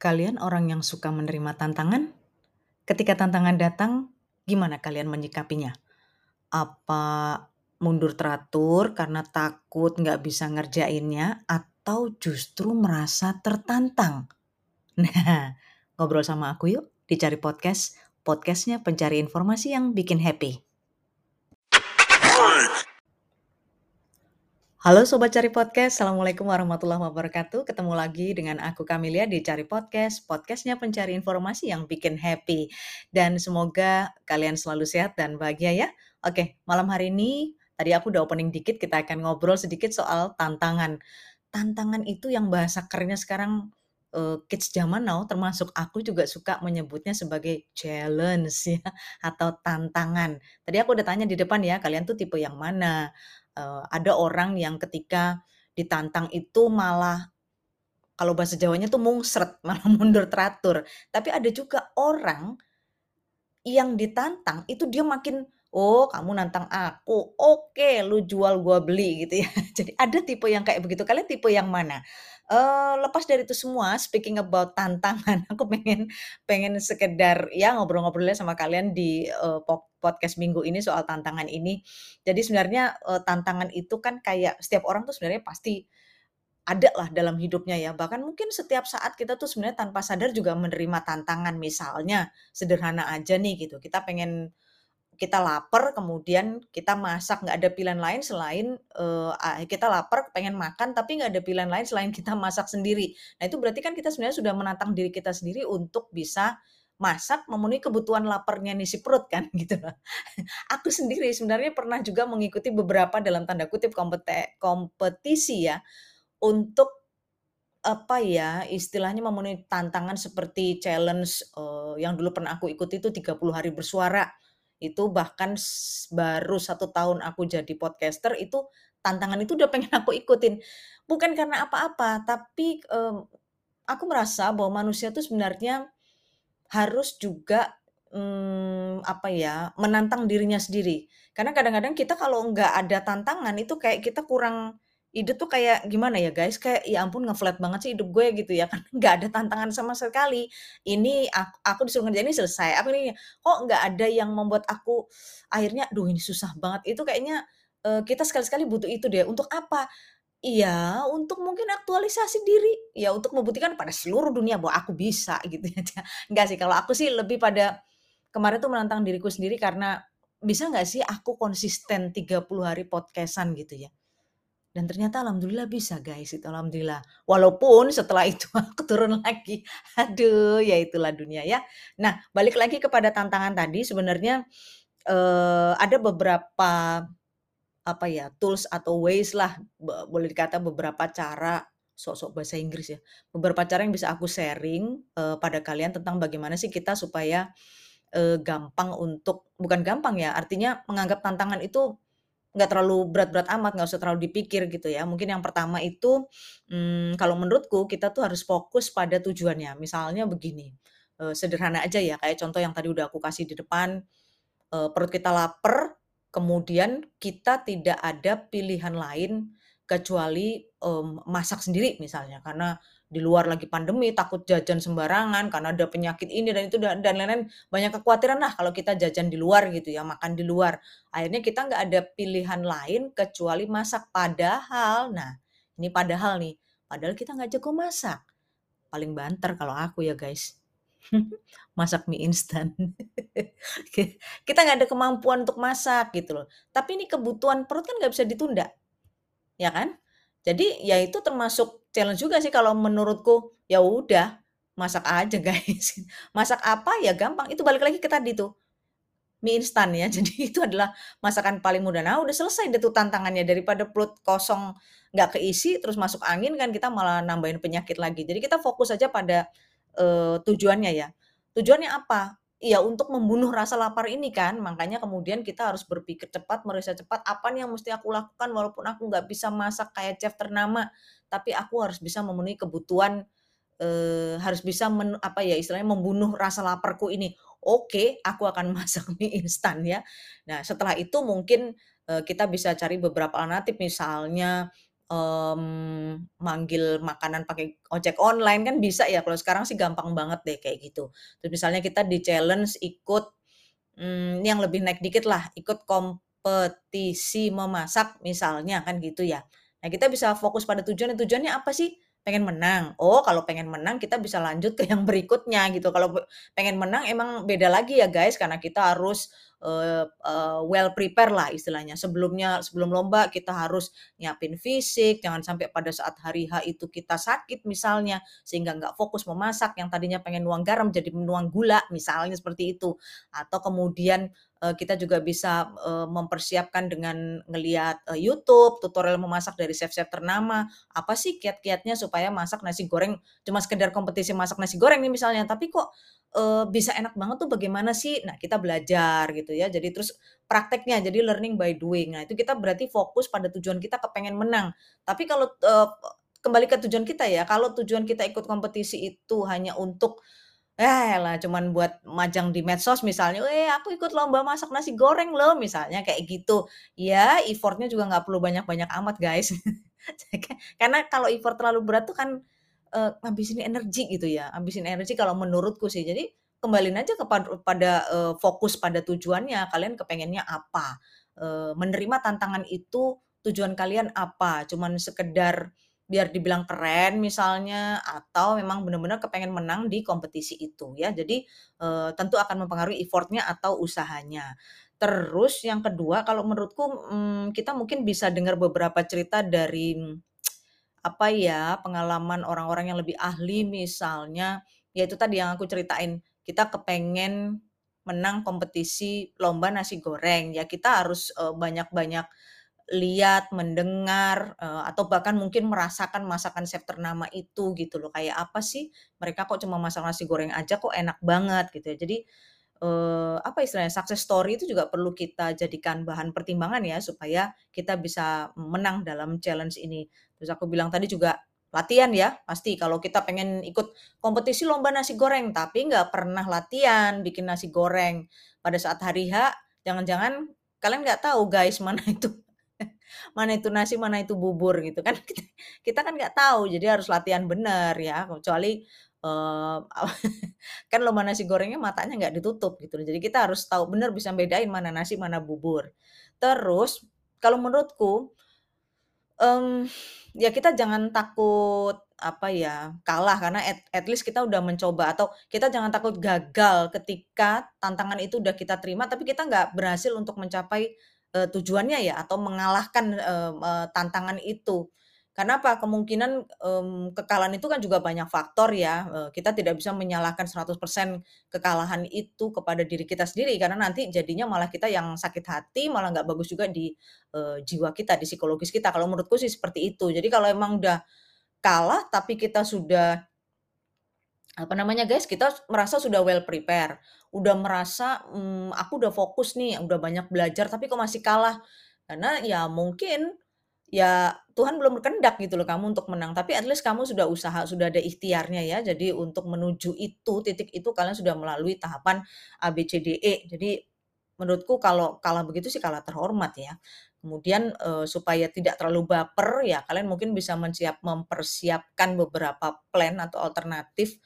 Kalian orang yang suka menerima tantangan? Ketika tantangan datang, gimana kalian menyikapinya? Apa mundur teratur karena takut nggak bisa ngerjainnya atau justru merasa tertantang? Nah, ngobrol sama aku yuk di Cari Podcast, podcastnya pencari informasi yang bikin happy. Halo Sobat Cari Podcast, Assalamualaikum warahmatullahi wabarakatuh. Ketemu lagi dengan aku Kamilia di Cari Podcast, podcastnya pencari informasi yang bikin happy. Dan semoga kalian selalu sehat dan bahagia ya. Oke, malam hari ini tadi aku udah opening dikit, kita akan ngobrol sedikit soal tantangan. Tantangan itu yang bahasa kerennya sekarang kids zaman now, termasuk aku juga suka menyebutnya sebagai challenge ya, atau tantangan. Tadi aku udah tanya di depan ya, kalian tuh tipe yang mana? uh, ada orang yang ketika ditantang itu malah kalau bahasa Jawanya tuh mungsret, malah mundur teratur. Tapi ada juga orang yang ditantang itu dia makin, "Oh, kamu nantang aku, oke lu jual gua beli," gitu ya. Jadi ada tipe yang kayak begitu. Kalian tipe yang mana? Uh, lepas dari itu semua, speaking about tantangan, aku pengen pengen sekedar ya ngobrol-ngobrol sama kalian di, uh, podcast minggu ini soal tantangan ini. Jadi sebenarnya, uh, tantangan itu kan kayak setiap orang tuh sebenarnya pasti ada lah dalam hidupnya ya, bahkan mungkin setiap saat kita tuh sebenarnya tanpa sadar juga menerima tantangan. Misalnya, sederhana aja nih gitu, kita pengen kita lapar, kemudian kita masak, nggak ada pilihan lain selain, eee, kita lapar pengen makan, tapi nggak ada pilihan lain selain kita masak sendiri. Nah, itu berarti kan kita sebenarnya sudah menantang diri kita sendiri untuk bisa masak memenuhi kebutuhan laparnya nih si perut kan, gitu. Aku sendiri sebenarnya pernah juga mengikuti beberapa dalam tanda kutip kompete kompetisi ya, untuk apa ya, istilahnya memenuhi tantangan seperti challenge, eee, yang dulu pernah aku ikuti itu 30 hari bersuara. Itu bahkan baru satu tahun aku jadi podcaster, itu tantangan itu udah pengen aku ikutin. Bukan karena apa-apa, tapi, mmm, aku merasa bahwa manusia tuh sebenarnya harus juga, mmm, apa ya, menantang dirinya sendiri. Karena kadang-kadang kita kalau nggak ada tantangan itu kayak kita kurang Hidup tuh kayak gimana ya guys, kayak ya ampun nge-flat banget sih hidup gue gitu ya kan, nggak ada tantangan sama sekali. Ini ak aku disuruh ngerjain ini selesai, apa ini, kok nggak ada yang membuat aku akhirnya, "Duh ini susah banget." Itu kayaknya, eee, kita sekali-sekali butuh itu deh. Untuk apa? Iya, untuk mungkin aktualisasi diri, ya untuk membuktikan pada seluruh dunia bahwa aku bisa gitu ya. Enggak sih, kalau aku sih lebih pada kemarin tuh menantang diriku sendiri karena, bisa nggak sih aku konsisten 30 hari podcast-an gitu ya. Dan ternyata alhamdulillah bisa guys, itu alhamdulillah. Walaupun setelah itu aku turun lagi. Aduh, ya itulah dunia ya. Nah, balik lagi kepada tantangan tadi sebenarnya, eee, ada beberapa, apa ya, tools atau ways lah, boleh dikata beberapa cara, sok-sok bahasa Inggris ya, beberapa cara yang bisa aku sharing, eee, pada kalian tentang bagaimana sih kita supaya, eee, gampang untuk bukan gampang ya, artinya menganggap tantangan itu Nggak terlalu berat-berat amat, nggak usah terlalu dipikir gitu ya. Mungkin yang pertama itu, mmm, kalau menurutku kita tuh harus fokus pada tujuannya. Misalnya begini, eee, sederhana aja ya, kayak contoh yang tadi udah aku kasih di depan, eee, perut kita lapar, kemudian kita tidak ada pilihan lain kecuali, mmm, masak sendiri misalnya, karena di luar lagi pandemi, takut jajan sembarangan karena ada penyakit ini dan itu dan lain-lain, banyak kekhawatiran lah kalau kita jajan di luar gitu ya, makan di luar. Akhirnya kita nggak ada pilihan lain kecuali masak. Padahal, nah ini padahal nih, padahal kita nggak jago masak. Paling banter kalau aku ya guys. Masak mie instan. Kita nggak ada kemampuan untuk masak gitu loh. Tapi ini kebutuhan perut kan nggak bisa ditunda, ya kan? Jadi ya itu termasuk challenge juga sih kalau menurutku. Ya udah, masak aja guys. Masak apa ya gampang, itu balik lagi ke tadi tuh, mie instan ya. Jadi itu adalah masakan paling mudah. Nah udah selesai deh tuh tantangannya, daripada perut kosong nggak keisi terus masuk angin kan kita malah nambahin penyakit lagi. Jadi kita fokus aja pada, eee, tujuannya ya. Tujuannya apa? Iya, untuk membunuh rasa lapar ini kan, makanya kemudian kita harus berpikir cepat, meriset cepat, apa nih yang mesti aku lakukan walaupun aku nggak bisa masak kayak chef ternama, tapi aku harus bisa memenuhi kebutuhan, eee, harus bisa men apa ya, istilahnya membunuh rasa laparku ini. Oke, aku akan masak mie instan ya. Nah, setelah itu mungkin, eee, kita bisa cari beberapa alternatif, misalnya, mmm, manggil makanan pakai ojek online kan bisa ya, kalau sekarang sih gampang banget deh kayak gitu. Terus misalnya kita di-challenge ikut, mmm, yang lebih naik dikit lah, ikut kompetisi memasak misalnya kan gitu ya. Nah kita bisa fokus pada tujuannya, tujuannya apa sih? Pengen menang. Oh kalau pengen menang kita bisa lanjut ke yang berikutnya gitu. Kalau pengen menang emang beda lagi ya guys, karena kita harus, eee, well prepare lah istilahnya. Sebelumnya sebelum lomba kita harus nyiapin fisik, jangan sampai pada saat hari H itu kita sakit misalnya, sehingga nggak fokus memasak, yang tadinya pengen nuang garam jadi nuang gula, misalnya seperti itu. Atau kemudian, eee, kita juga bisa, mempersiapkan dengan ngelihat, eee, YouTube, tutorial memasak dari chef-chef ternama. Apa sih kiat-kiatnya supaya masak nasi goreng cuma sekedar kompetisi masak nasi goreng nih misalnya, tapi kok, eee, bisa enak banget tuh bagaimana sih? Nah kita belajar gitu ya, jadi terus prakteknya, jadi learning by doing. Nah itu kita berarti fokus pada tujuan kita kepengen menang. Tapi kalau, eee, kembali ke tujuan kita ya, kalau tujuan kita ikut kompetisi itu hanya untuk Yaelah cuman buat majang di medsos misalnya, "Eh, aku ikut lomba masak nasi goreng loh," misalnya kayak gitu. Ya effort-nya juga nggak perlu banyak-banyak amat, guys. Karena kalau effort terlalu berat tuh kan, eee, ngabisin energi gitu ya, ngabisin energi kalau menurutku sih. Jadi kembaliin aja kepad pada, eee, fokus pada tujuannya, kalian kepengennya apa, eee, menerima tantangan itu tujuan kalian apa, cuman sekedar biar dibilang keren misalnya, atau memang benar-benar kepengen menang di kompetisi itu ya. Jadi, eee, tentu akan mempengaruhi effort-nya atau usahanya. Terus yang kedua kalau menurutku, mmm, kita mungkin bisa dengar beberapa cerita dari, apa ya, pengalaman orang-orang yang lebih ahli misalnya, ya itu tadi yang aku ceritain, kita kepengen menang kompetisi lomba nasi goreng, ya kita harus, eee, banyak-banyak lihat, mendengar, eee, atau bahkan mungkin merasakan masakan chef ternama itu gitu loh. Kayak apa sih, mereka kok cuma masak nasi goreng aja kok enak banget gitu ya. Jadi, eee, apa istilahnya, success story itu juga perlu kita jadikan bahan pertimbangan ya, supaya kita bisa menang dalam challenge ini. Terus aku bilang tadi juga latihan ya, pasti kalau kita pengen ikut kompetisi lomba nasi goreng, tapi nggak pernah latihan bikin nasi goreng. Pada saat hari H, jangan-jangan kalian nggak tahu guys mana itu mana itu nasi, mana itu bubur gitu kan. Kita kita kan nggak tahu, jadi harus latihan bener ya, kecuali, kan lomba nasi gorengnya matanya nggak ditutup gitu. Jadi kita harus tahu bener bisa bedain mana nasi, mana bubur. Terus kalau menurutku, mmm, ya kita jangan takut, apa ya, kalah karena at at least kita udah mencoba atau kita jangan takut gagal ketika tantangan itu udah kita terima, tapi kita nggak berhasil untuk mencapai, eee, tujuannya ya atau mengalahkan, eee eee, tantangan itu. Karena apa? Kemungkinan, mmm, kekalahan itu kan juga banyak faktor ya, kita tidak bisa menyalahkan 100% kekalahan itu kepada diri kita sendiri, karena nanti jadinya malah kita yang sakit hati, malah nggak bagus juga di, eee, jiwa kita, di psikologis kita. Kalau menurutku sih seperti itu. Jadi kalau emang udah kalah, tapi kita sudah apa namanya guys, kita merasa sudah well prepare, udah merasa, mmm, aku udah fokus nih, udah banyak belajar, tapi kok masih kalah. Karena ya mungkin, ya Tuhan belum berkehendak gitu loh kamu untuk menang, tapi at least kamu sudah usaha, sudah ada ikhtiarnya ya. Jadi untuk menuju itu, titik itu kalian sudah melalui tahapan A, B, C, D, E. Jadi menurutku kalau kalah begitu sih kalah terhormat ya. Kemudian, eee, supaya tidak terlalu baper, ya kalian mungkin bisa mensiap mempersiapkan beberapa plan atau alternatif,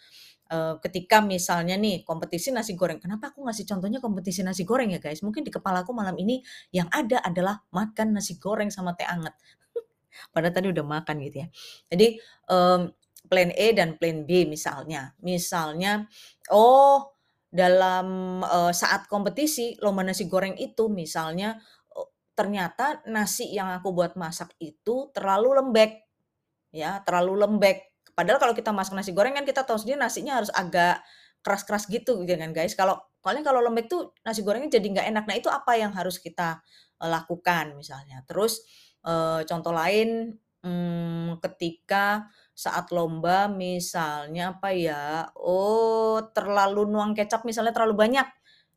eee, ketika misalnya nih kompetisi nasi goreng. Kenapa aku ngasih contohnya kompetisi nasi goreng ya guys? Mungkin di kepalaku malam ini yang ada adalah makan nasi goreng sama teh anget. Padahal tadi udah makan gitu ya. Jadi, mmm, plan E dan plan B misalnya. Misalnya, oh dalam, eee, saat kompetisi lomba nasi goreng itu misalnya, eee, ternyata nasi yang aku buat masak itu terlalu lembek, ya, terlalu lembek. Padahal kalau kita masak nasi goreng kan kita tahu sendiri nasinya harus agak keras-keras gitu gitu kan guys. Kalau soalnya kalau lembek tuh nasi gorengnya jadi nggak enak. Nah itu apa yang harus kita, eee, lakukan misalnya. Terus, eee, contoh lain, mmm, ketika saat lomba misalnya apa ya, oh terlalu nuang kecap misalnya terlalu banyak.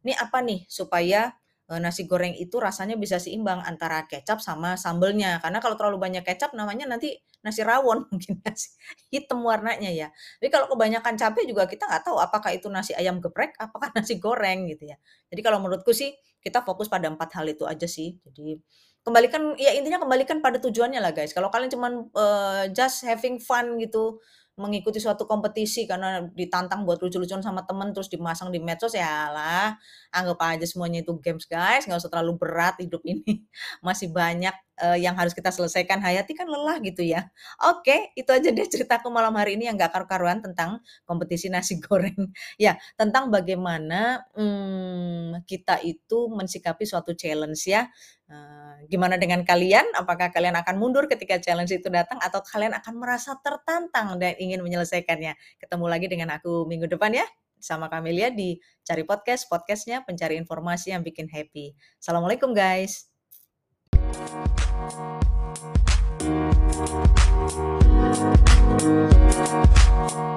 Ini apa nih supaya, nasi goreng itu rasanya bisa seimbang antara kecap sama sambelnya. Karena kalau terlalu banyak kecap namanya nanti nasi rawon mungkin nasi hitam warnanya ya. Tapi kalau kebanyakan cabe juga kita nggak tahu apakah itu nasi ayam geprek, apakah nasi goreng gitu ya. Jadi kalau menurutku sih kita fokus pada 4 hal itu aja sih. Jadi kembalikan ya intinya kembalikan pada tujuannya lah guys. Kalau kalian cuman, eee, just having fun gitu, mengikuti suatu kompetisi karena ditantang buat lucu-lucuan sama temen, terus dimasang di medsos, yalah anggap aja semuanya itu games guys, nggak usah terlalu berat hidup ini. Masih banyak, eee, yang harus kita selesaikan, hayati kan lelah gitu ya. Oke, itu aja deh ceritaku malam hari ini yang nggak karu-karuan tentang kompetisi nasi goreng. Ya, tentang bagaimana, mmm, kita itu mensikapi suatu challenge ya. Eee, gimana dengan kalian? Apakah kalian akan mundur ketika challenge itu datang atau kalian akan merasa tertantang dan ingin menyelesaikannya? Ketemu lagi dengan aku minggu depan ya, sama Kamelia di Cari Podcast, podcast-nya pencari informasi yang bikin happy. Assalamualaikum guys. Thank you.